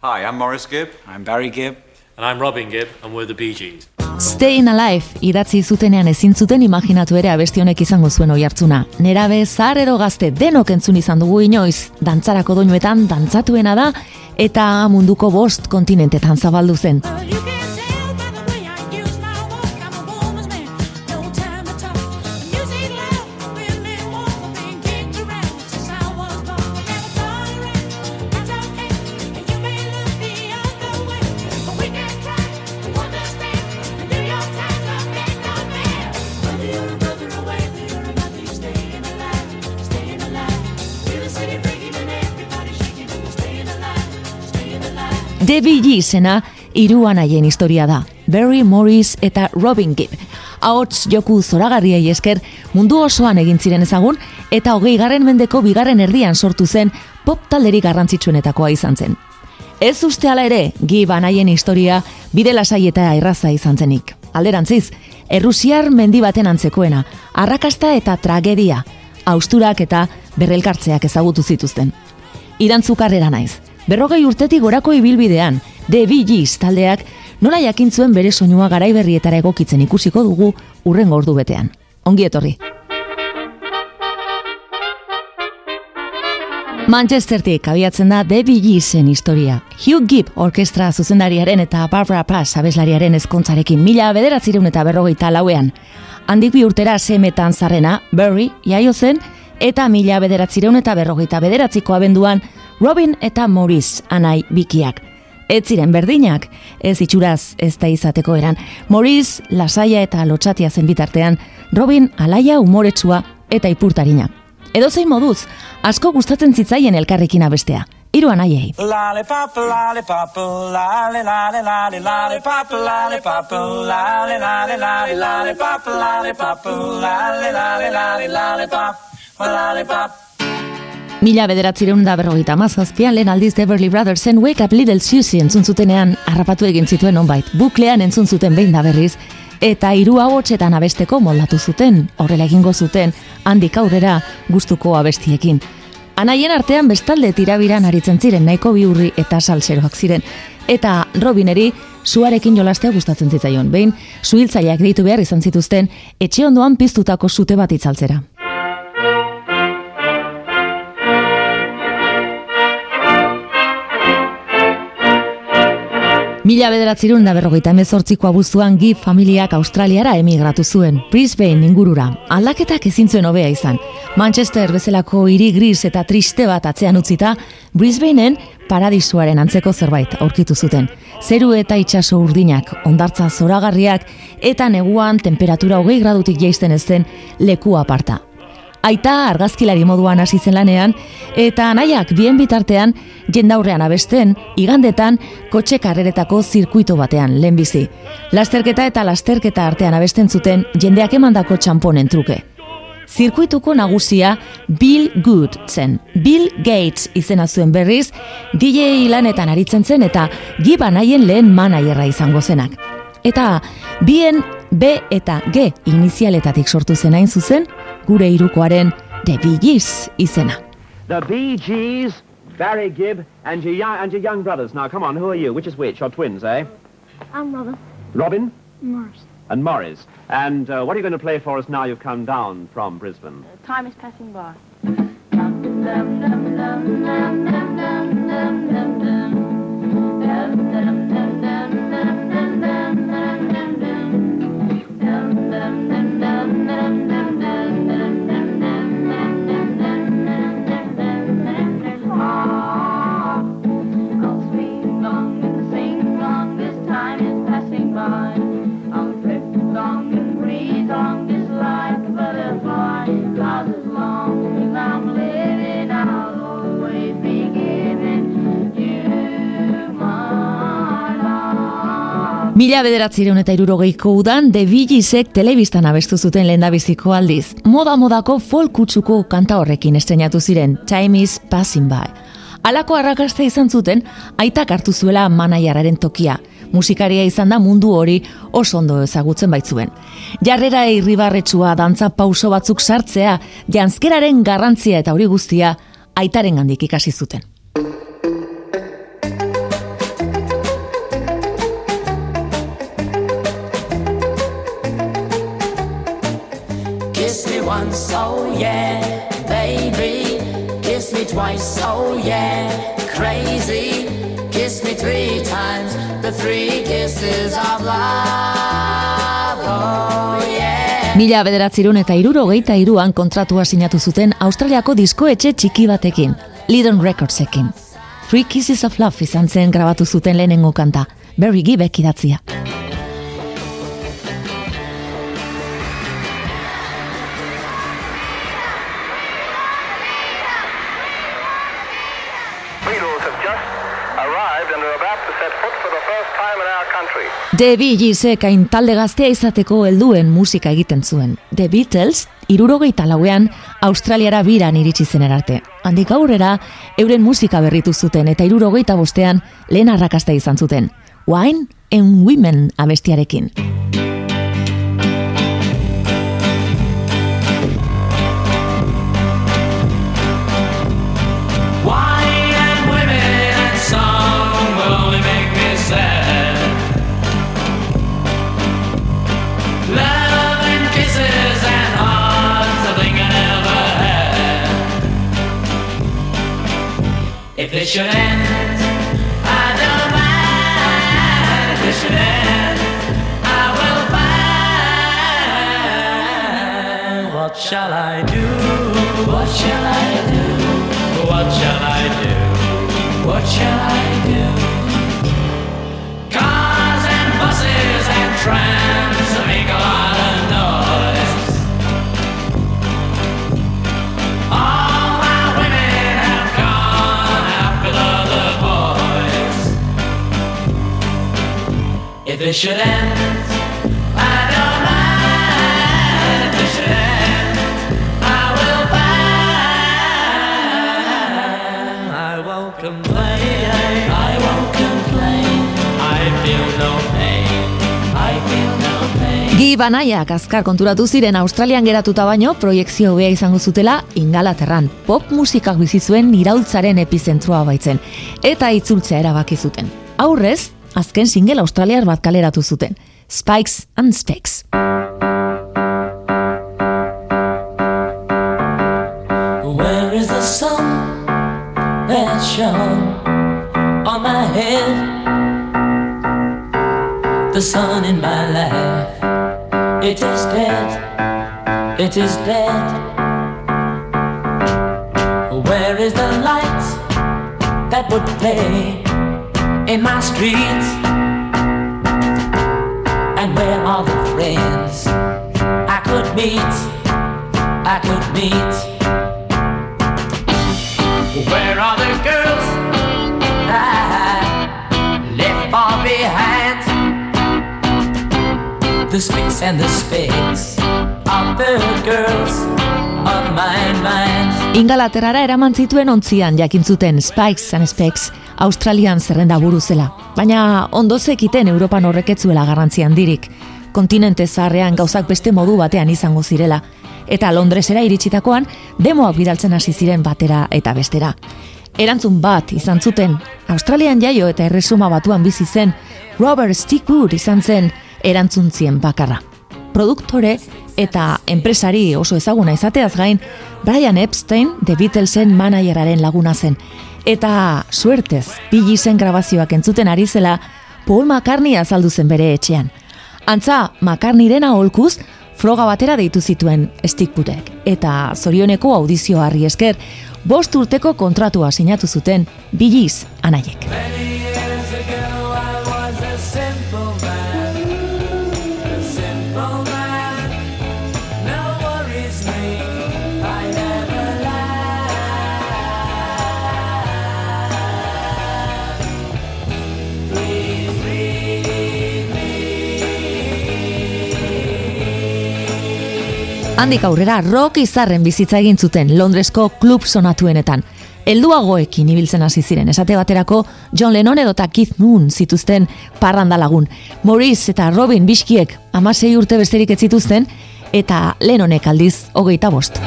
Hi, I'm Morris Gibb. I'm Barry Gibb. And I'm Robin Gibb, and we're the Bee Gees. Stayin Alive idatzi zutenean ezin zuten imaginatu ere abesti honek izango zuen oi hartzuna. Nerabe zahar edo gazte denok entzun izan dugu inoiz, dantzarako doinuetan dantzatuena da, eta munduko bost kontinentetan zabaldu zen. Debbie G zena iruan haien historia da. Barry Morris eta Robin Gibb. Ahots joku zoragarriei esker mundu osoan egin ziren ezagun eta hogei garren mendeko bigarren erdian sortu zen pop talderik garrantzitsuenetakoa izan zen. Ez uste ala ere, Gibb anaien historia bide lasai eta erraza izan zenik. Alderantziz, Errusiar mendi baten antzekoena, arrakasta eta tragedia, austurak eta berrelkartzeak ezagutu zituzten. Irantzukarrera naiz, Berrogei urtetik gorako ibilbidean, The Gees taldeak nola jakintzuen bere soinua garaiberrietara egokitzen ikusiko dugu urren ordu betean. Ongi etorri. Manchestertik abiatzen da The Geesen historia. Hugh Gibb orkestra zuzendariaren eta Barbara Pass abeslariaren ezkontzarekin mila bederatzireun eta berrogeita lauean. Handik bi urtera semetan zarrena, Barry, jaio zen, eta mila bederatzireun eta berrogeita bederatziko abenduan Robin eta Morris anai bikiak. Ez ziren berdinak, ez itxuraz ez da izateko eran. Morris lasaia eta lotxatia zen bitartean, Robin alaia umoretsua eta ipurtarina. Edo zein moduz, asko gustatzen zitzaien elkarrekin abestea. Iru anaiei. Lollipop, Mila bederatzireun da berrogeita mazazpian lehen aldiz Beverly Brothersen Wake Up Little Susie entzun zutenean harrapatu egin zituen onbait. Buklean entzun zuten behin da berriz, eta hiru abotsetan abesteko moldatu zuten, horrela egingo zuten, handik aurrera gustuko abestiekin. Anaien artean bestalde tirabiran aritzen ziren nahiko biurri eta salseroak ziren. Eta Robineri suarekin jolastea gustatzen zitzaion. Behin, suhiltzaileak deitu behar izan zituzten, etxe ondoan piztutako sute bat itzaltzera. Mila bederatzirun da berrogeita emezortziko abuztuan Gibb familiak Australiara emigratu zuen, Brisbane ingurura. Aldaketak ezin zuen hobea izan. Manchester bezalako hiri gris eta triste bat atzean utzita, Brisbaneen paradisuaren antzeko zerbait aurkitu zuten. Zeru eta itsaso urdinak, ondartza zoragarriak eta neguan temperatura hogei gradutik jaisten ez den leku aparta. Aita argazkilari moduan hasi zen lanean eta anaiak bien bitartean jendaurrean abesten igandetan kotxe karreretako zirkuito batean lehenbizi. Lasterketa eta lasterketa artean abesten zuten jendeak emandako txamponen truke. Zirkuituko nagusia Bill Good zen. Bill Gates izena zuen berriz, DJ lanetan aritzen zen eta giban haien lehen manaierra izango zenak. Eta bien B eta G inizialetatik sortu zen hain zuzen, gure irukoaren The Bee Gees izena. The Bee Gees, Barry Gibb, and your, young, and your young brothers. Now, come on, who are you? Which is which? You're twins, eh? I'm Robin Robin Morris. and Morris. And uh, what are you going to play for us now you've come down from Brisbane? Time is passing by. Mila bederatzireun eta irurogeiko udan Bee Geesek telebistan abestu zuten lehendabiziko aldiz. Moda-modako folk utxuko kanta horrekin estrenatu ziren, Time is Passing By. Halako arrakasta izan zuten, aitak hartu zuela manaiararen tokia. Musikaria izan da mundu hori oso ondo ezagutzen baitzuen. Jarrera irribarretsua dantza pauso batzuk sartzea, janzkeraren garrantzia eta hori guztia aitaren gandik ikasi zuten. Twice, oh yeah, baby. Kiss me twice, oh yeah, crazy. Kiss me three times, the three kisses of love, oh yeah. Mila bederatzirun eta iruro geita iruan kontratua sinatu zuten Australiako diskoetxe txiki batekin, Lydon Recordsekin. Three Kisses of Love izan zen grabatu zuten lehenengo kanta, Barry Gibbek idatzia. The Bee Geesek talde gaztea izateko helduen musika egiten zuen. The Beatles, irurogeita lauean, Australiara biran iritsi zen erarte. Handik aurrera, euren musika berritu zuten eta irurogeita bostean lehen arrakasta izan zuten. Wine and Women abestiarekin. Should end, I don't mind. If should end, I will find. What shall I do? What shall I do? What shall I do? What shall I do? Cars and buses and trams If this should end, I don't mind. If this should end, I will find. I won't complain. I won't complain. I feel no pain. I feel no pain. Gi banaiak azkar konturatu ziren Australian geratuta baino proiekzio hobea izango zutela Ingalaterran. Pop musikak bizi zuen iraultzaren epizentroa baitzen eta itzultzea erabaki zuten. Aurrez, azken single australiar bat kaleratu zuten. Spikes and Specks. Where is the sun that shone on my head? The sun in my life, it is dead, it is dead. Where is the light that would play streets? And where are the friends I could meet? I could meet. Where are the girls I left far behind? The spicks and the specks of the girls of my mind. Ingalaterrara eraman zituen ontzian jakin zuten Spikes and Specks Australian zerrenda buru zela. Baina ondo zekiten Europan horreketzuela garrantzi handirik. Kontinente zaharrean gauzak beste modu batean izango zirela. Eta Londresera iritsitakoan demoak bidaltzen hasi ziren batera eta bestera. Erantzun bat izan zuten, Australian jaio eta erresuma batuan bizi zen, Robert Stickwood izan zen erantzuntzien bakarra. Produktore eta enpresari oso ezaguna izateaz gain, Brian Epstein The Beatlesen manageraren laguna zen. Eta suertez, Billy zen grabazioak entzuten ari zela, Paul McCartney azaldu zen bere etxean. Antza, McCartneyren aholkuz, froga batera deitu zituen Stickwoodek. Eta zorioneko audizio harri esker, bost urteko kontratua sinatu zuten Billiz anaiek. Handik aurrera rock izarren bizitza egin zuten Londresko klub sonatuenetan. Helduagoekin ibiltzen hasi ziren, esate baterako John Lennon edota Keith Moon zituzten parranda lagun. Maurice eta Robin Biskiek amasei urte besterik ez zituzten, eta Lennonek aldiz hogeita bost.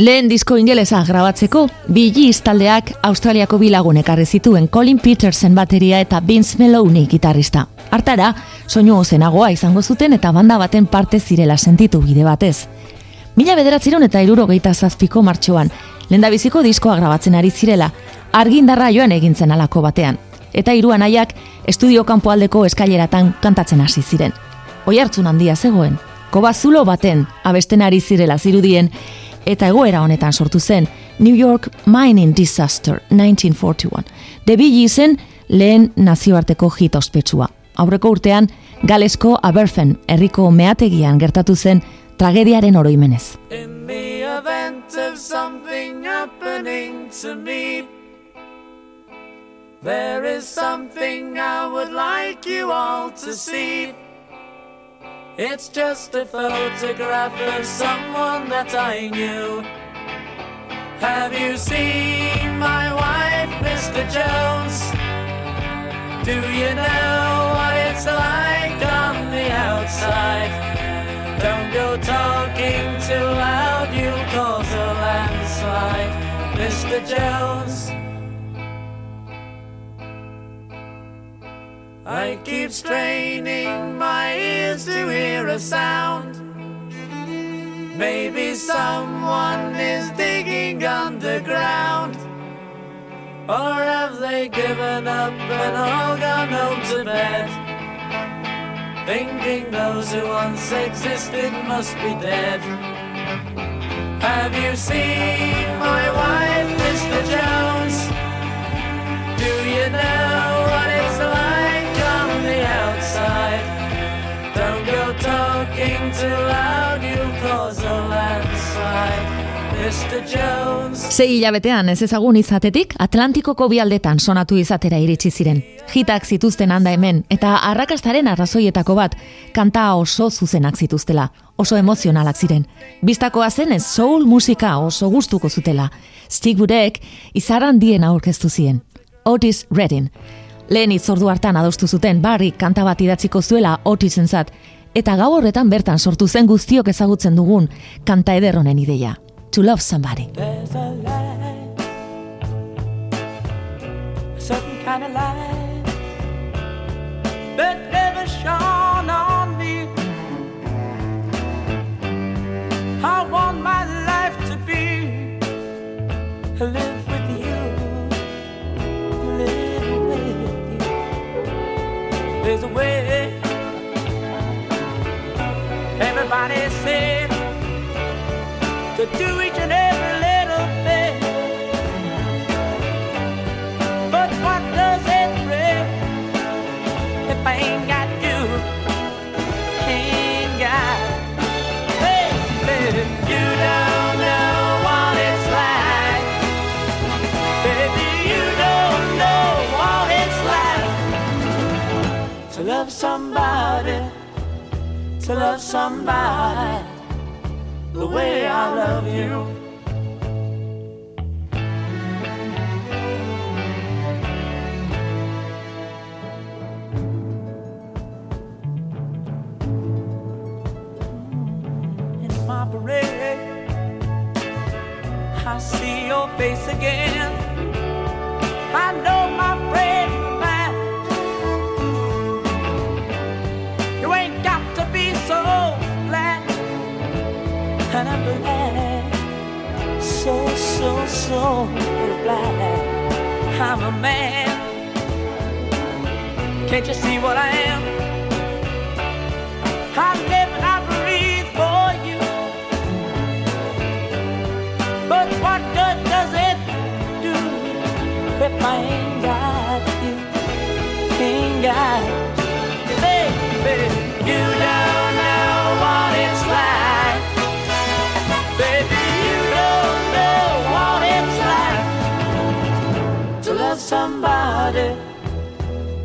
Lehen disko ingelesa grabatzeko, Gees taldeak Australiako bilagun ekarri zituen Colin Petersen bateria eta Vince Meloney gitarrista. Hartara, soinu ozenagoa izango zuten eta banda baten parte zirela sentitu bide batez. Mila bederatziron eta irurogeita zazpiko martxoan, lendabiziko diskoa grabatzen ari zirela, argindarra joan egintzen alako batean. Eta hiru anaiak estudio kanpoaldeko eskaileratan kantatzen hasi ziren. Oi hartzun handia zegoen, kobazulo baten abesten ari zirela zirudien, eta egoera honetan sortu zen New York Mining Disaster 1941. The Geesen lehen nazioarteko hit ospetsua. Aurreko urtean, Galesko Aberfen herriko meategian gertatu zen tragediaren oroimenez. In the event of something happening to me, there is something I would like you all to see. It's just a photograph of someone that I knew. Have you seen my wife, Mr. Jones? Do you know what it's like on the outside? Don't go talking too loud, you'll cause a landslide, Mr. Jones. I keep straining my ears to hear a sound. Maybe someone is digging underground. Or have they given up and all gone home to bed? Thinking those who once existed must be dead. Have you seen my wife, Mr. Jones? Do you know Sei hilabetean ez ezagun izatetik, Atlantikoko bialdetan sonatu izatera iritsi ziren. Hitak zituzten handa hemen, eta arrakastaren arrazoietako bat, kanta oso zuzenak zituztela, oso emozionalak ziren. Bistakoa zenez soul musika oso gustuko zutela. Stig Woodek izaran dien aurkeztu zien. Otis Redding. Lehen itzordu hartan adostu zuten barri kanta bat idatziko zuela Otisentzat, eta gau horretan bertan sortu zen guztiok ezagutzen dugun kanta eder honen ideia. To love somebody. There's a light, a certain kind of light that never shone on me. I want my life to be live with you, live with you. There's a way. Everybody said to do each and every little thing. But what does it bring if I ain't got you? Ain't got, baby, you don't know what it's like. Baby, you don't know what it's like to love somebody, to love somebody the way I love you. In my parade, I see your face again. I know my friend so glad and I'm glad, so, so, so glad I'm a man. Can't you see what I am? I live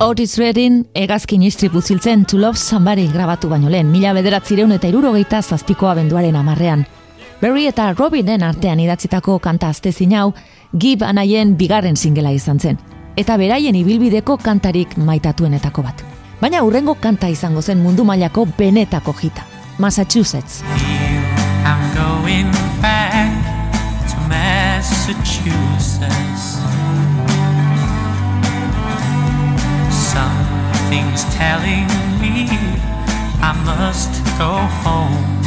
Otis Redding egazkin istripu ziltzen To Love Somebody grabatu baino lehen, mila bederatzireun eta irurogeita zazpiko abenduaren amarrean. Barry eta Robinen artean idatzitako kanta aztezin hau, Gib anaien bigarren singela izan zen, eta beraien ibilbideko kantarik maitatuenetako bat. Baina hurrengo kanta izango zen mundu mailako benetako jita, Massachusetts. I'm going back to Massachusetts. Something's telling me I must go home.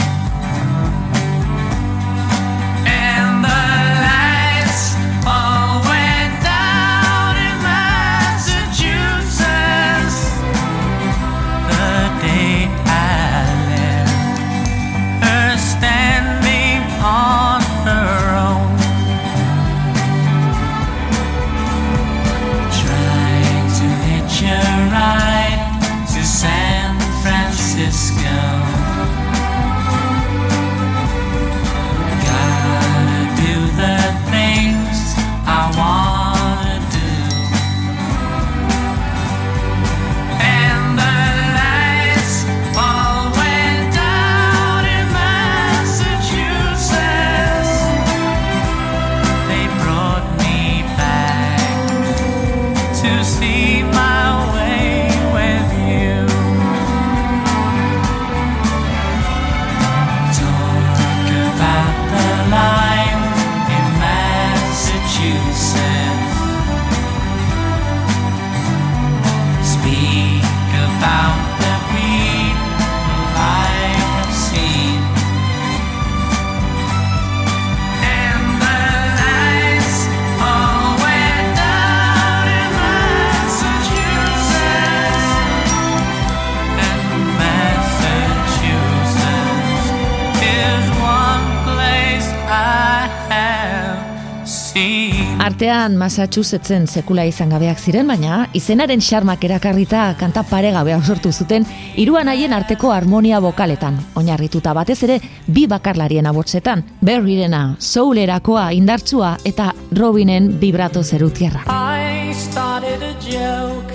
Artean Massachusettsen sekula izan gabeak ziren, baina izenaren xarmak erakarrita kanta paregabea sortu zuten hiruan haien arteko harmonia bokaletan, oinarrituta batez ere bi bakarlarien abotsetan, Berryrena, soulerakoa indartsua eta Robinen vibrato zerutierra. I started a joke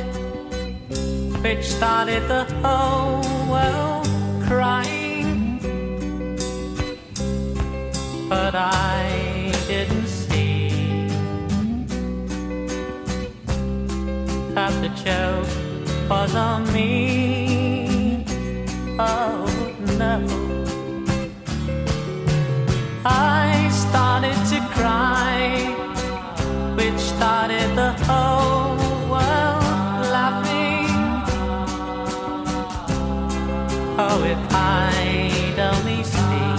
which started the whole world crying. But I that the joke was on me. Oh no. I started to cry which started the whole world laughing. Oh, if I'd only seen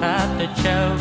that the joke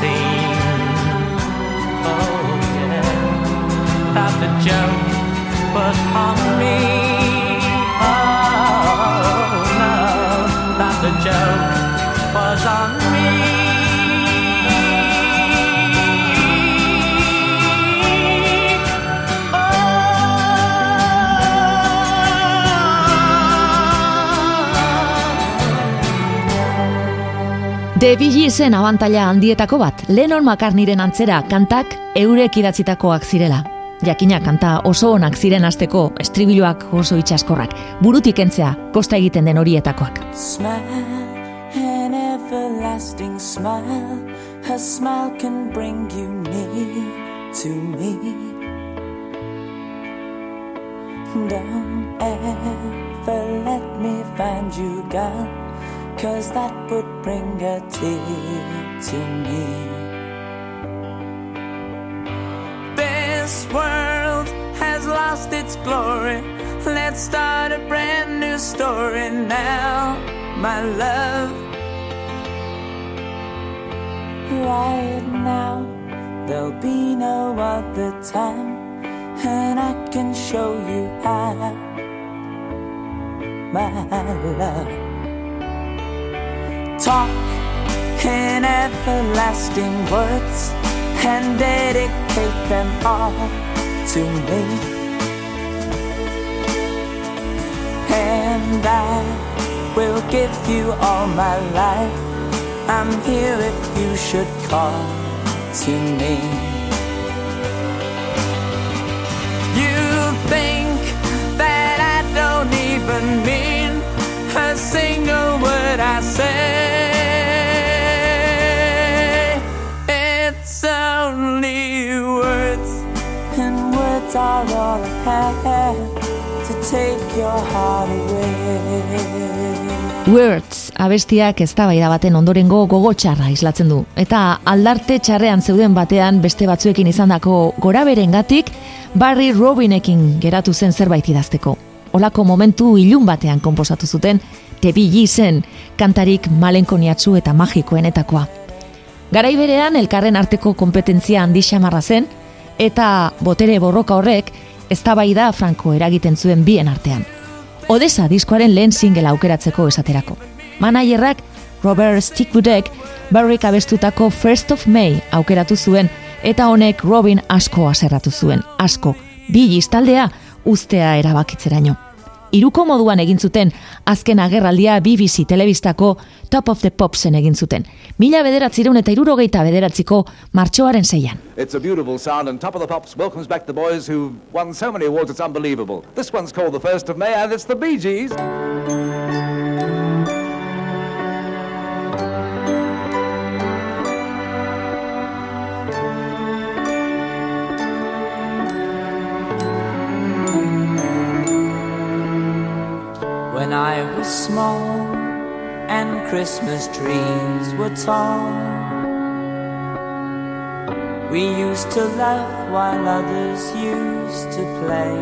the. Oh. Oh, joke was on me. Bee Geesen abantaila handietako bat, Lennon McCartneyren antzera kantak eurek idatzitakoak zirela. Jakina kanta oso onak ziren asteko, estribiloak oso itxaskorrak, burutik entzea, kosta egiten den horietakoak. Smile, an everlasting smile. Her smile can bring you near to me. Don't ever let me find you gone, cause that would bring a tear to me. This world has lost its glory. Let's start a brand new story now, my love. Right now, there'll be no other time, and I can show you how, my love. Talk in everlasting words and dedicate them all to me. And I will give you all my life. I'm here if you should call to me. You think that I don't even mean a single word I say. Words are all I have to take your heart away. Words, abestiak eztabaida baten ondorengo gogo txarra islatzen du. Eta aldarte txarrean zeuden batean beste batzuekin izandako gora berengatik, Barry Robinekin geratu zen zerbait idazteko. Olako momentu ilun batean konposatu zuten, tebili zen, kantarik malenkoniatzu eta magikoenetakoa. Garai berean elkarren arteko kompetentzia handi xamarra zen, eta botere borroka horrek eztabaida franko eragiten zuen bien artean. Odessa diskoaren lehen single aukeratzeko esaterako. Managerrak Robert Stickwoodek Barrick abestutako First of May aukeratu zuen eta honek Robin asko aserratu zuen, asko, bi taldea ustea erabakitzeraino. Iruko moduan egin zuten azken agerraldia BBC telebistako Top of the Popsen egin zuten. Mila bederatzireun eta irurogeita bederatziko martxoaren zeian. It's a beautiful sound, and Top of the Pops welcomes back the boys who've won so many awards, it's unbelievable. This one's called The First of May, and it's the Bee Gees. When I was small and Christmas trees were tall, we used to laugh while others used to play.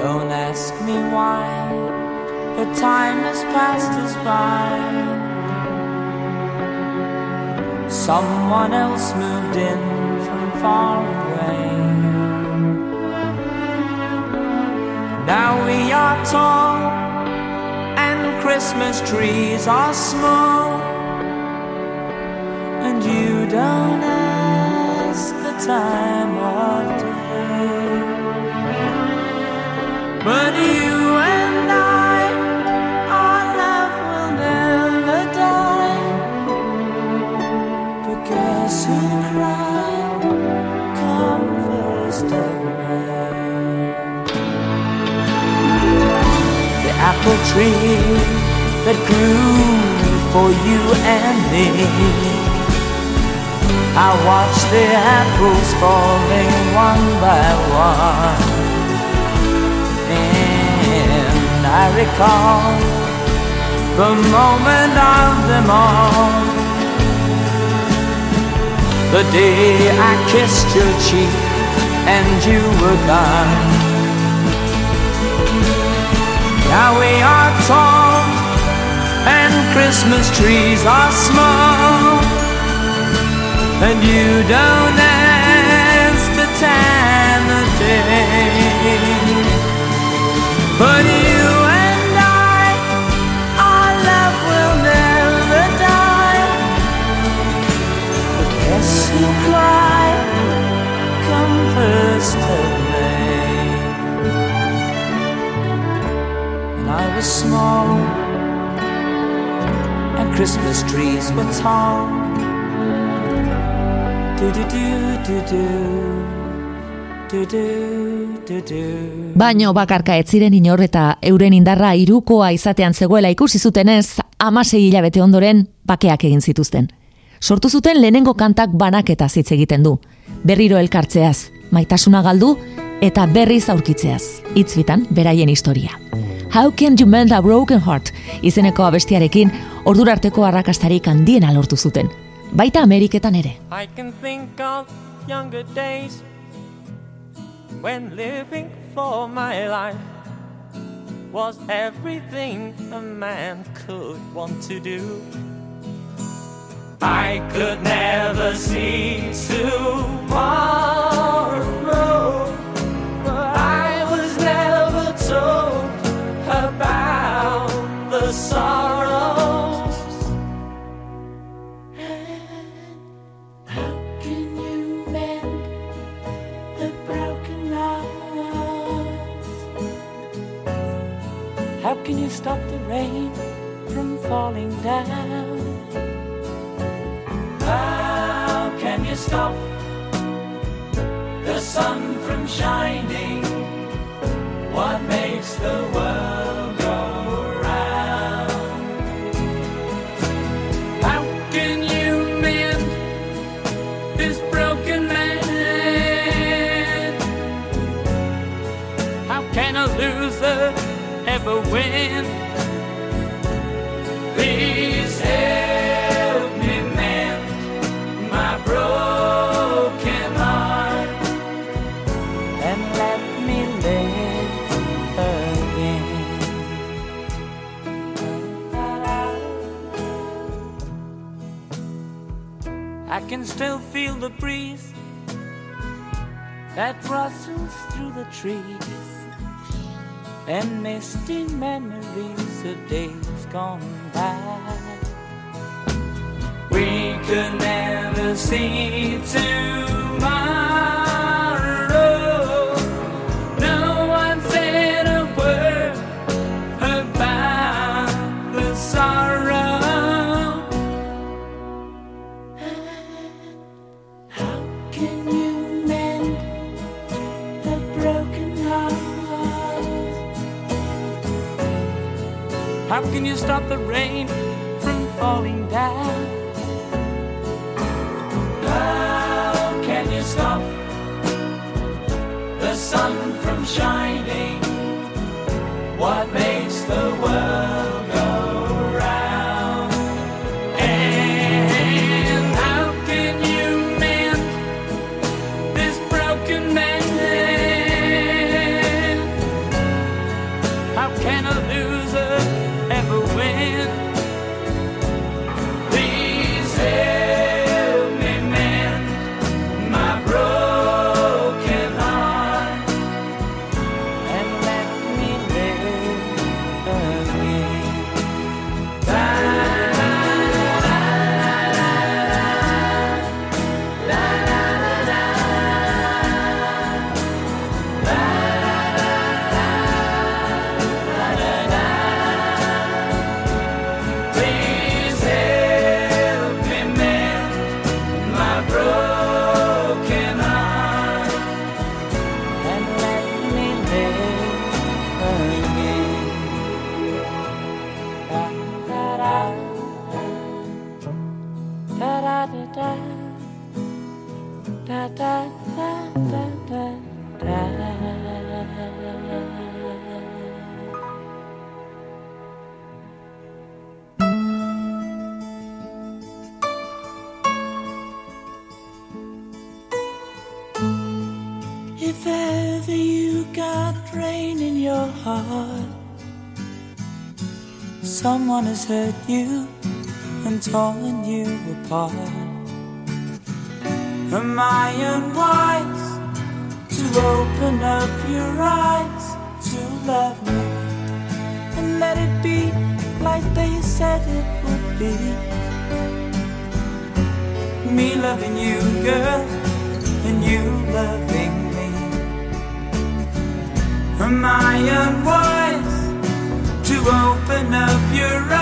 Don't ask me why, but time has passed us by. Someone else moved in from far Now we are tall and Christmas trees are small, and you don't ask the time of day. But you tree that grew for you and me. I watched the apples falling one by one, and I recall the moment of them all. The day I kissed your cheek and you were gone. Now we are tall and Christmas trees are small, and you don't ask the time of day. But you and I, our love will never die. But guess who cried? Christmas trees were tall. Baino bakarka ez ziren inor eta euren indarra irukoa izatean zegoela ikusi zutenez, amasei hilabete ondoren bakeak egin zituzten. Sortu zuten lehenengo kantak banaketa hitz egiten du. Berriro elkartzeaz, maitasuna galdu eta berriz aurkitzeaz. Hitzbitan beraien historia. How can you mend a broken heart? Izeneko abestiarekin ordurarteko arrakastarik handiena lortu zuten. Baita Ameriketan ere. I can think of younger days when living for my life was everything a man could want to do. I could never see tomorrow, I was never told about the sorrows. How can you mend the broken hearts? How can you stop the rain from falling down? How can you stop the sun from shining? What makes the world go round? How can you mend this broken man? How can a loser ever win? Can still feel the breeze that rustles through the trees and misty memories of days gone by. We could never see tomorrow. No How can you stop the rain from falling down? How can you stop the sun from shining? What makes the world hurt you and torn you apart. Am I unwise to open up your eyes to love me and let it be like they said it would be? Me loving you, girl, and you loving me. Am I unwise to open up your eyes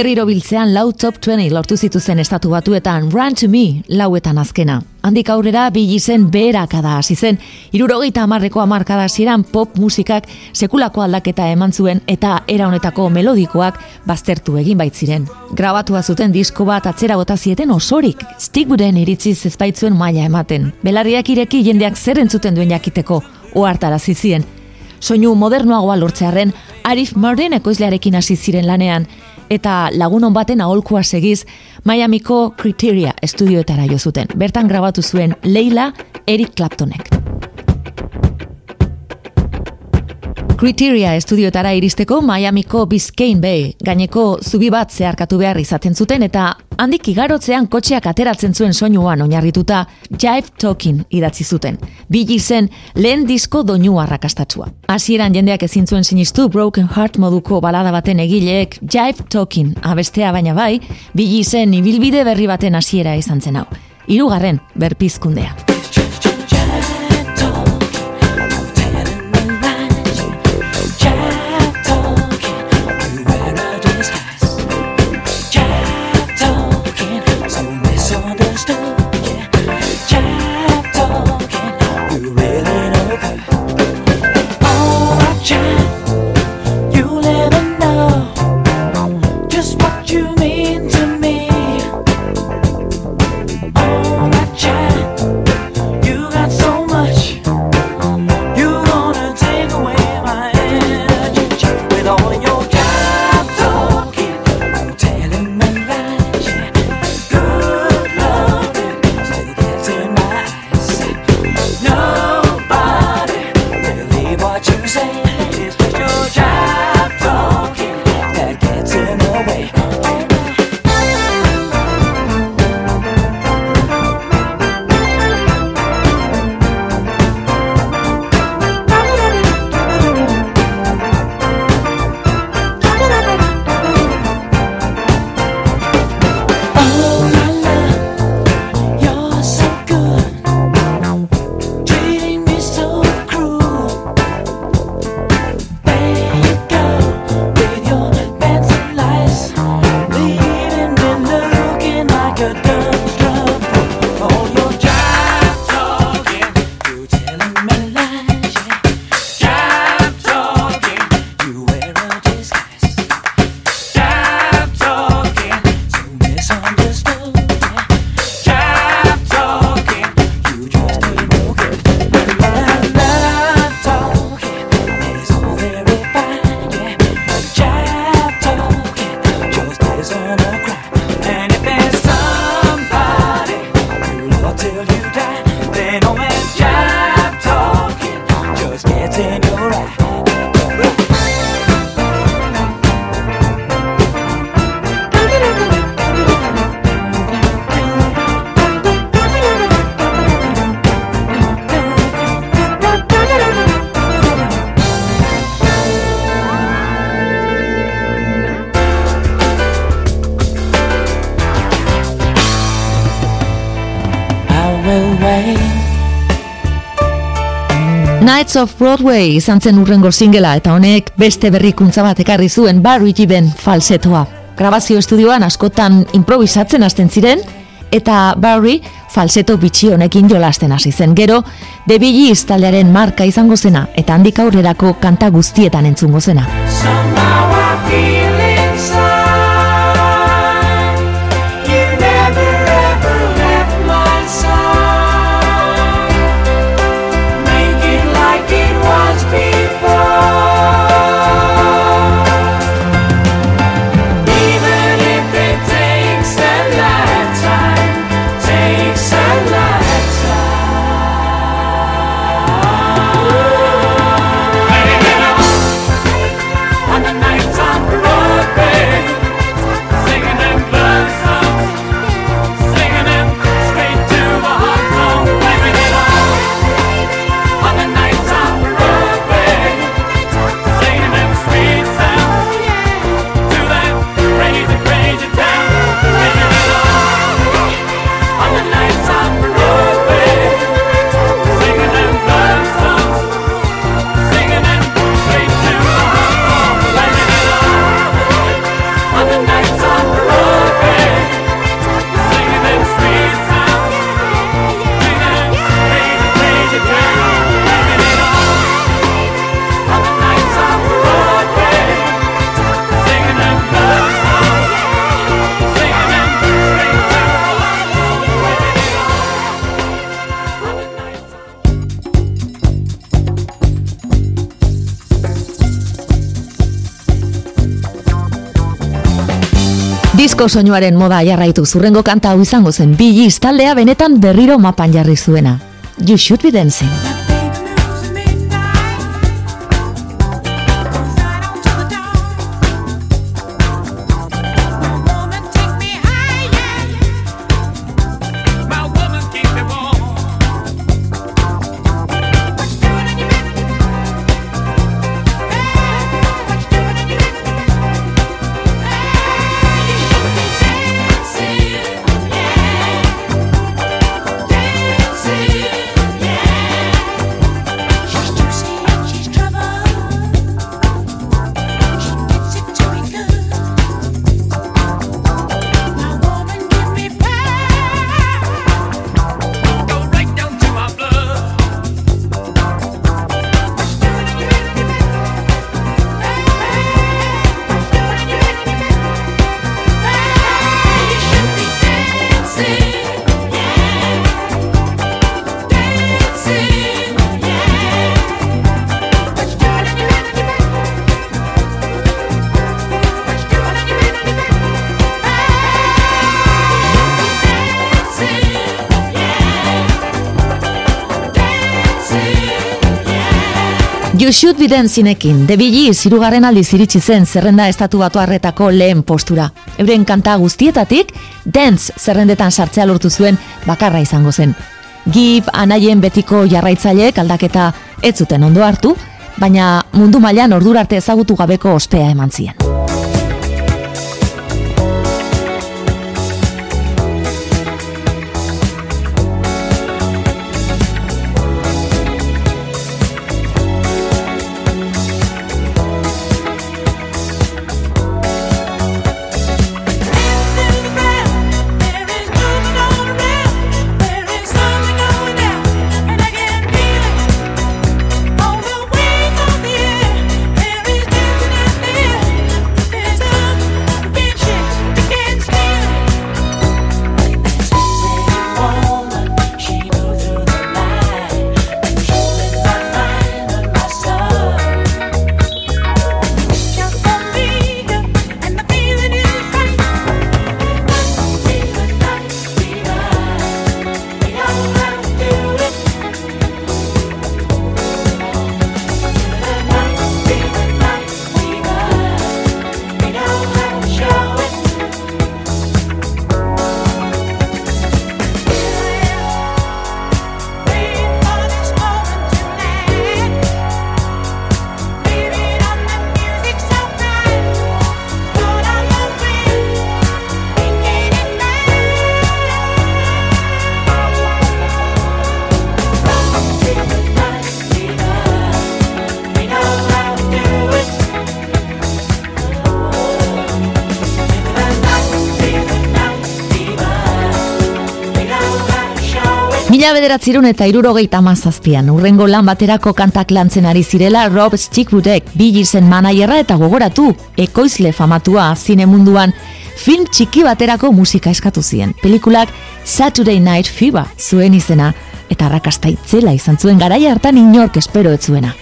Berriro biltzean lau top 20 lortu zituzen estatu batuetan Run to Me lauetan azkena. Handik aurrera bi zen beherakada hasi zen, irurogeita amarreko amarkada ziren pop musikak sekulako aldaketa eman zuen eta era honetako melodikoak baztertu egin baitziren. Grabatua zuten disko bat atzera bota zieten osorik, Stigwooden iritzi zezbaitzuen maila ematen. Belarriak ireki jendeak zer entzuten duen jakiteko, ohartarazi zien. Soinu modernoagoa lortzearen, Arif Marden ekoizlearekin hasi ziren lanean, eta lagunon baten aholkua segiz Miamiko Criteria estudioetara jo zuten. Bertan grabatu zuen Leila Eric Claptonek. Criteria estudioetara iristeko Miamiko Biscayne Bay gaineko zubi bat zeharkatu behar izaten zuten eta handik igarotzean kotxeak ateratzen zuen soinuan oinarrituta Jive Talking idatzi zuten. Bili zen lehen disko doinu arrakastatsua. Hasieran jendeak ezin zuen sinistu Broken Heart moduko balada baten egileek Jive Talking abestea baina bai, bili zen ibilbide berri baten hasiera izan zen hau. Hirugarren berpizkundea. time. Nights of Broadway izan zen urrengo singela eta honek beste berrikuntza bat ekarri zuen Barry Giben falsetoa. Grabazio estudioan askotan improvisatzen hasten ziren eta Barry falseto bitxi honekin jolasten hasi zen. Gero, The Bee taldearen marka izango zena eta handik aurrerako kanta guztietan entzungo zena. Disko soinuaren moda jarraitu zurrengo kanta hau izango zen Bee taldea benetan berriro mapan jarri zuena. You should be dancing. You should be dancingekin, The Gees hirugarren aldiz iritsi zen zerrenda estatu batu harretako lehen postura. Euren kanta guztietatik, dance zerrendetan sartzea lortu zuen bakarra izango zen. Gib anaien betiko jarraitzaileek aldaketa ez zuten ondo hartu, baina mundu mailan ordura arte ezagutu gabeko ospea eman zien. Bederatzirun eta irurogeita mazazpian, urrengo lan baterako kantak lantzen ari zirela Rob Stickwoodek, bigizen manaierra eta gogoratu, ekoizle famatua zine munduan, film txiki baterako musika eskatu zien. Pelikulak Saturday Night Fever zuen izena, eta rakasta itzela izan zuen garaia hartan inork espero ez zuena.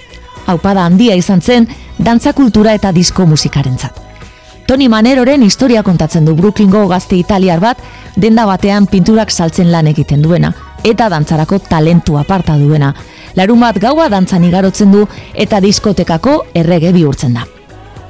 Haupada handia izan zen, dantza kultura eta disko musikarentzat. Tony Maneroren historia kontatzen du Brooklyngo gazte italiar bat, denda batean pinturak saltzen lan egiten duena, eta dantzarako talentu aparta duena. Larun bat gaua dantzan igarotzen du eta diskotekako errege bihurtzen da.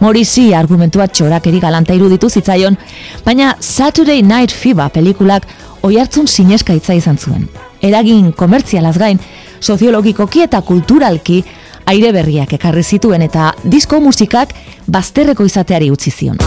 Morisi argumentua txorakeri galanta iruditu zitzaion, baina Saturday Night Fever pelikulak oihartzun sineska hitza izan zuen. Eragin komertzialaz gain, soziologikoki eta kulturalki aire berriak ekarri zituen eta disko musikak bazterreko izateari utzi zion.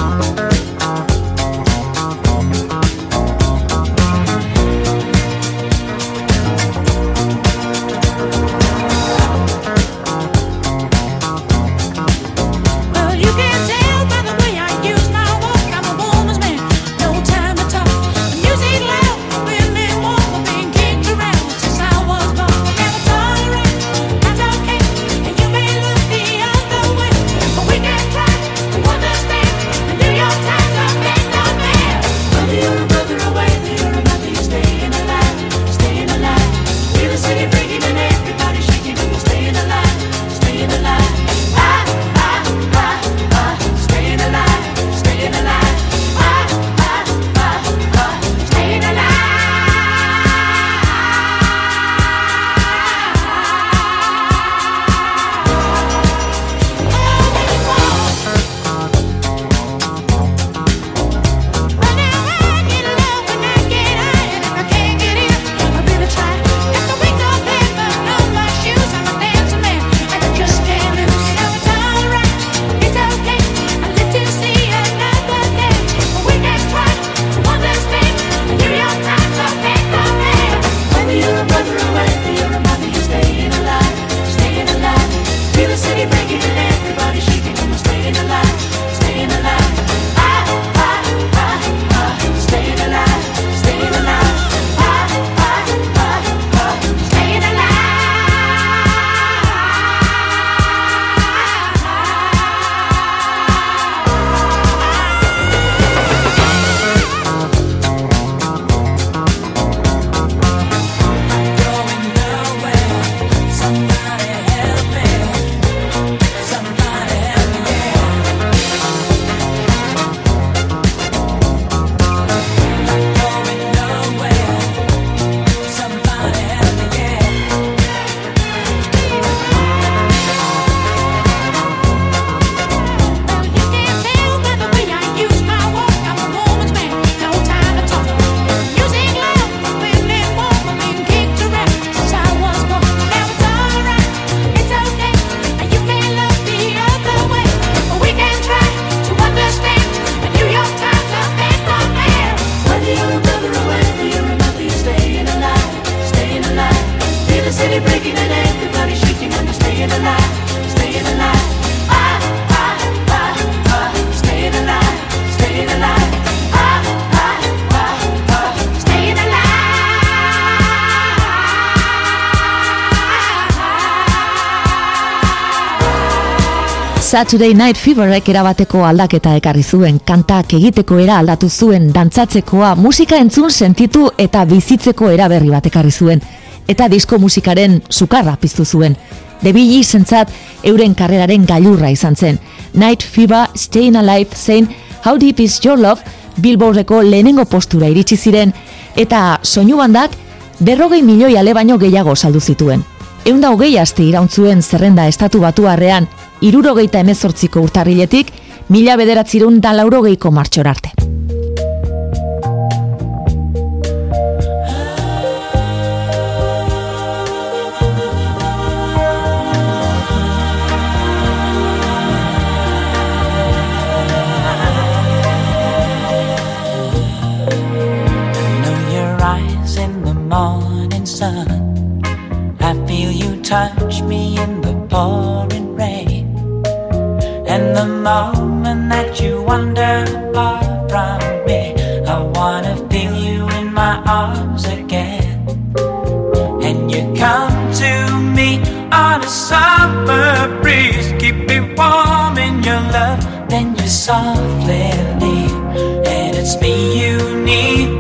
Saturday Night Feverek erabateko aldaketa ekarri zuen, kantak egiteko era aldatu zuen, dantzatzekoa, musika entzun sentitu eta bizitzeko eraberri bat ekarri zuen, eta disko musikaren sukarra piztu zuen. The Bee Gees entzat euren karreraren gailurra izan zen. Night Fever, Staying Alive, zein How Deep Is Your Love, Billboardeko lehenengo postura iritsi ziren, eta soinu bandak berrogei milioi ale baino gehiago saldu zituen. Eunda hogei aste irauntzuen zerrenda estatu batuarrean, irurogeita emezortziko urtarriletik, mila bederatzirun da laurogeiko martxor arte. Touch me in the pouring rain. And the moment that you wander far from me, I wanna feel you in my arms again. And you come to me on a summer breeze, keep me warm in your love. Then you softly leave, and it's me you need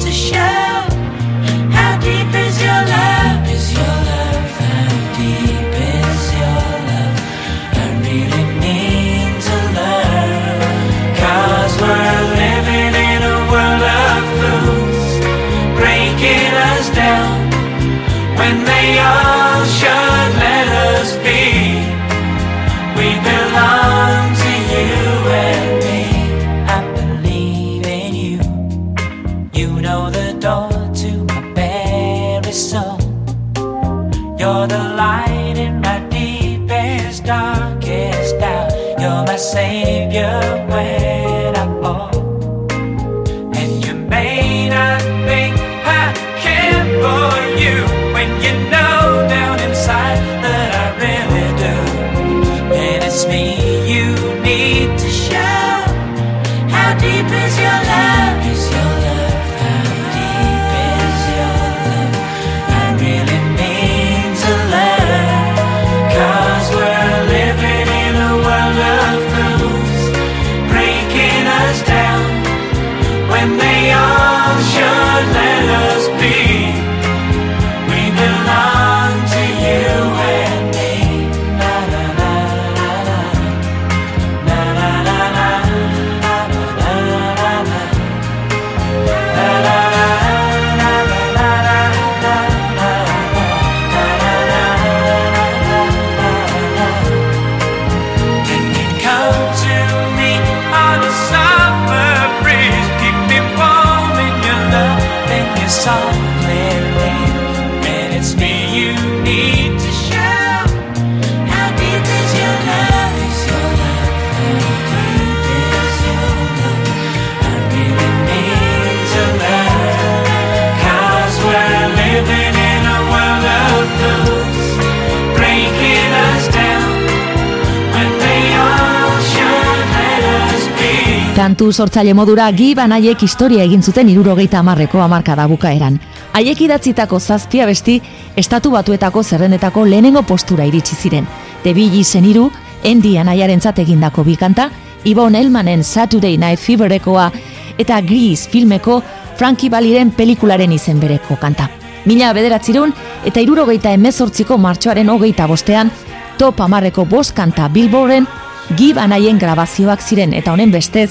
Kantu sortzaile modura gi banaiek historia egin zuten irurogeita amarreko amarkada bukaeran. Haiek idatzitako zazpia besti, estatu batuetako zerrendetako lehenengo postura iritsi ziren. The Bee Geesen hiru, Andy anaiarentzat egindako bi kanta, Ibon Elmanen Saturday Night Feverekoa eta Grease filmeko Frankie Baliren pelikularen izen bereko kanta. Mila bederatzirun eta irurogeita emezortziko martxoaren hogeita bostean, top amarreko bost kanta Billboarden Gib anaien grabazioak ziren eta honen bestez,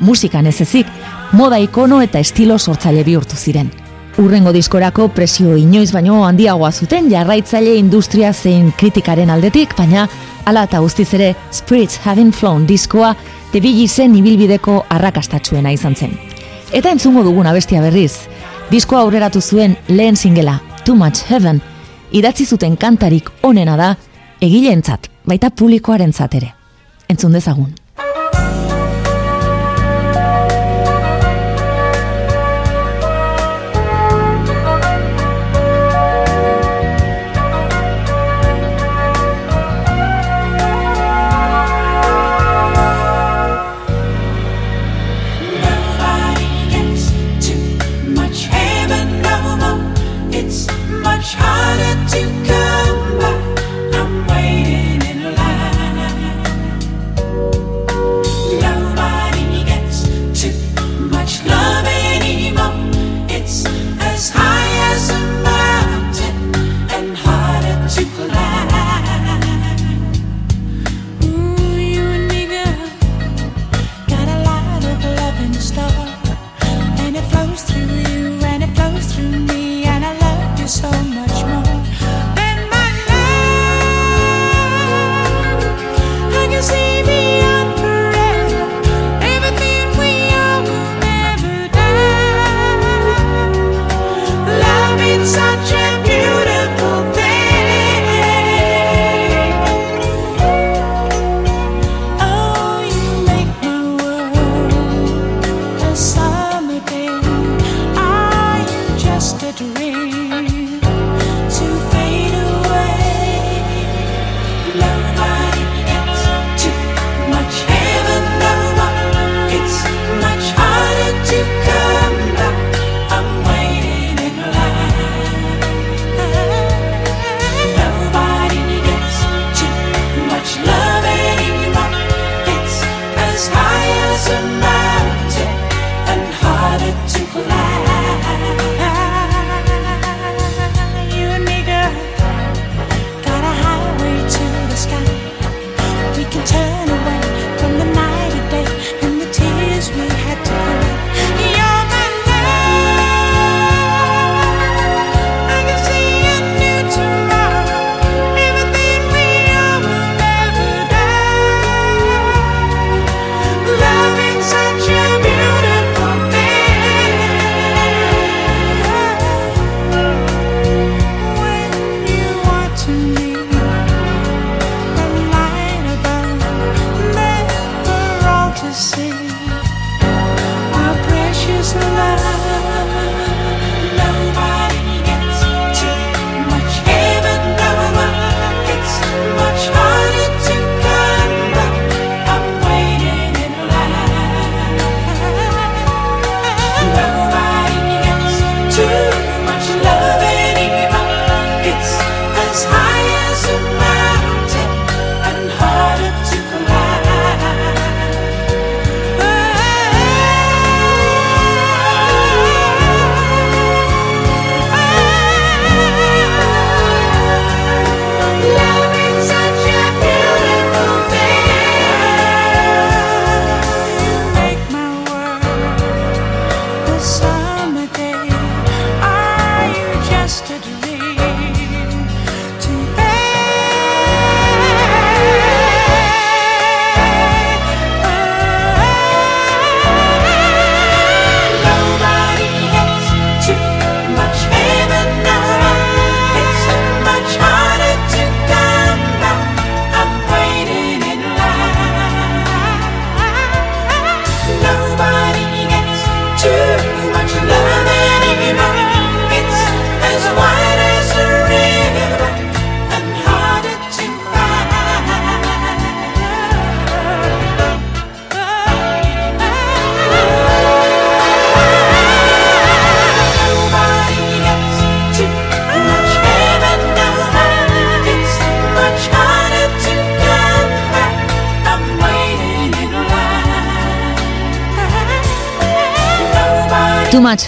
musikan ez ezik, moda ikono eta estilo sortzaile bihurtu ziren. Urrengo diskorako presio inoiz baino handiagoa zuten jarraitzaile industria zein kritikaren aldetik, baina ala eta guztiz ere Spirits Having Flown diskoa Bee Geesen ibilbideko arrakastatsuena izan zen. Eta entzungo duguna bestia berriz, diskoa aurreratu zuen lehen singela Too Much Heaven, idatzi zuten kantarik onena da egileentzat, baita publikoarentzat ere. Entzun dezagun.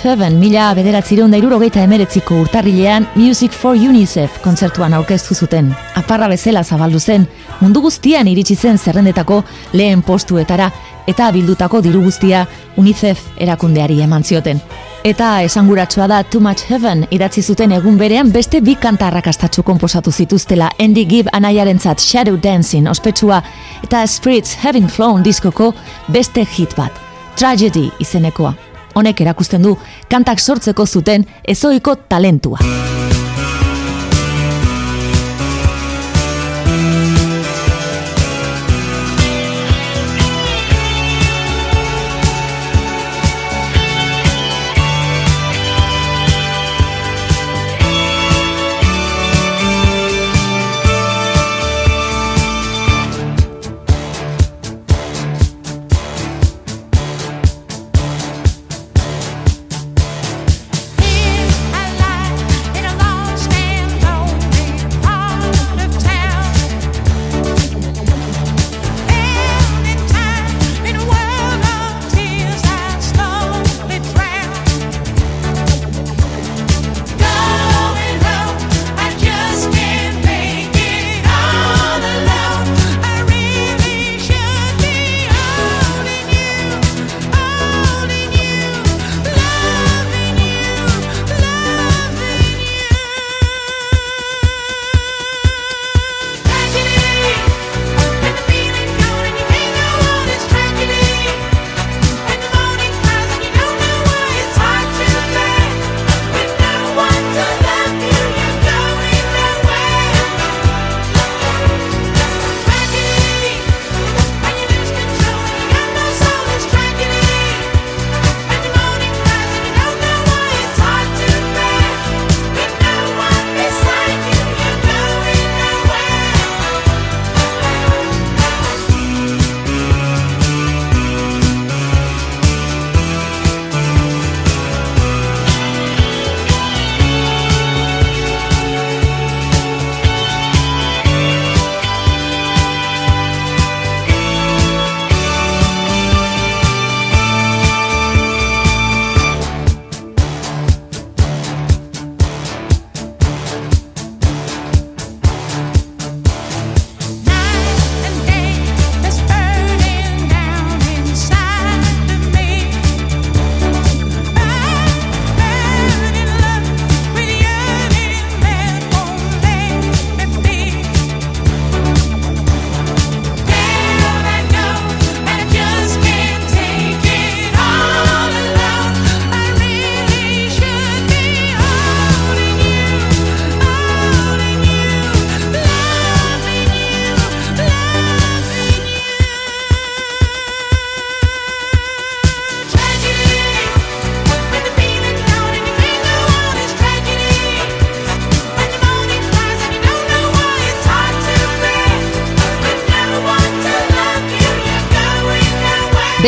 Heaven mila bederatzireunda irurogeita emeretziko urtarrilean Music for UNICEF kontzertuan aurkeztu zuten. Aparra bezala zabaldu zen, mundu guztian iritsi zen zerrendetako lehen postuetara eta bildutako diru guztia UNICEF erakundeari eman zioten. Eta esanguratsua da Too Much Heaven idatzi zuten egun berean beste bi kanta arrakastatxu konposatu zituztela Andy Gibb anaiarentzat Shadow Dancing ospetsua eta Spirits Having Flown diskoko beste hit bat, Tragedy izenekoa. Honek erakusten du kantak sortzeko zuten ezoiko talentua.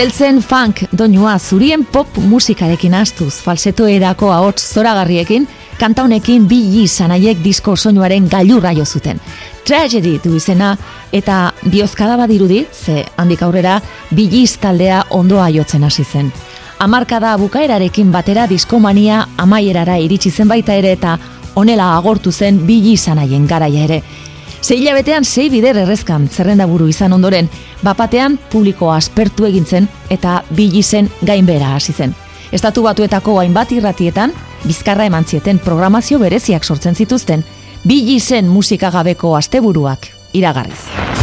Beltzen funk doinua zurien pop musikarekin astuz, falseto erako ahots zoragarriekin, kanta honekin bi izanaiek disko soinuaren gailurra jo zuten. Tragedy du izena eta biozkada badirudi, ze handik aurrera bi taldea ondoa jotzen hasi zen. Hamarkada bukaerarekin batera diskomania amaierara iritsi zen baita ere eta honela agortu zen bi izanaien garaia ere. Sei hilabetean sei bider errezkan zerrenda buru izan ondoren, bapatean publikoa aspertu egintzen eta bilizen gainbera hasi zen. Estatu batuetako hainbat irratietan, bizkarra eman zieten programazio bereziak sortzen zituzten, bilizen musikagabeko asteburuak iragarriz.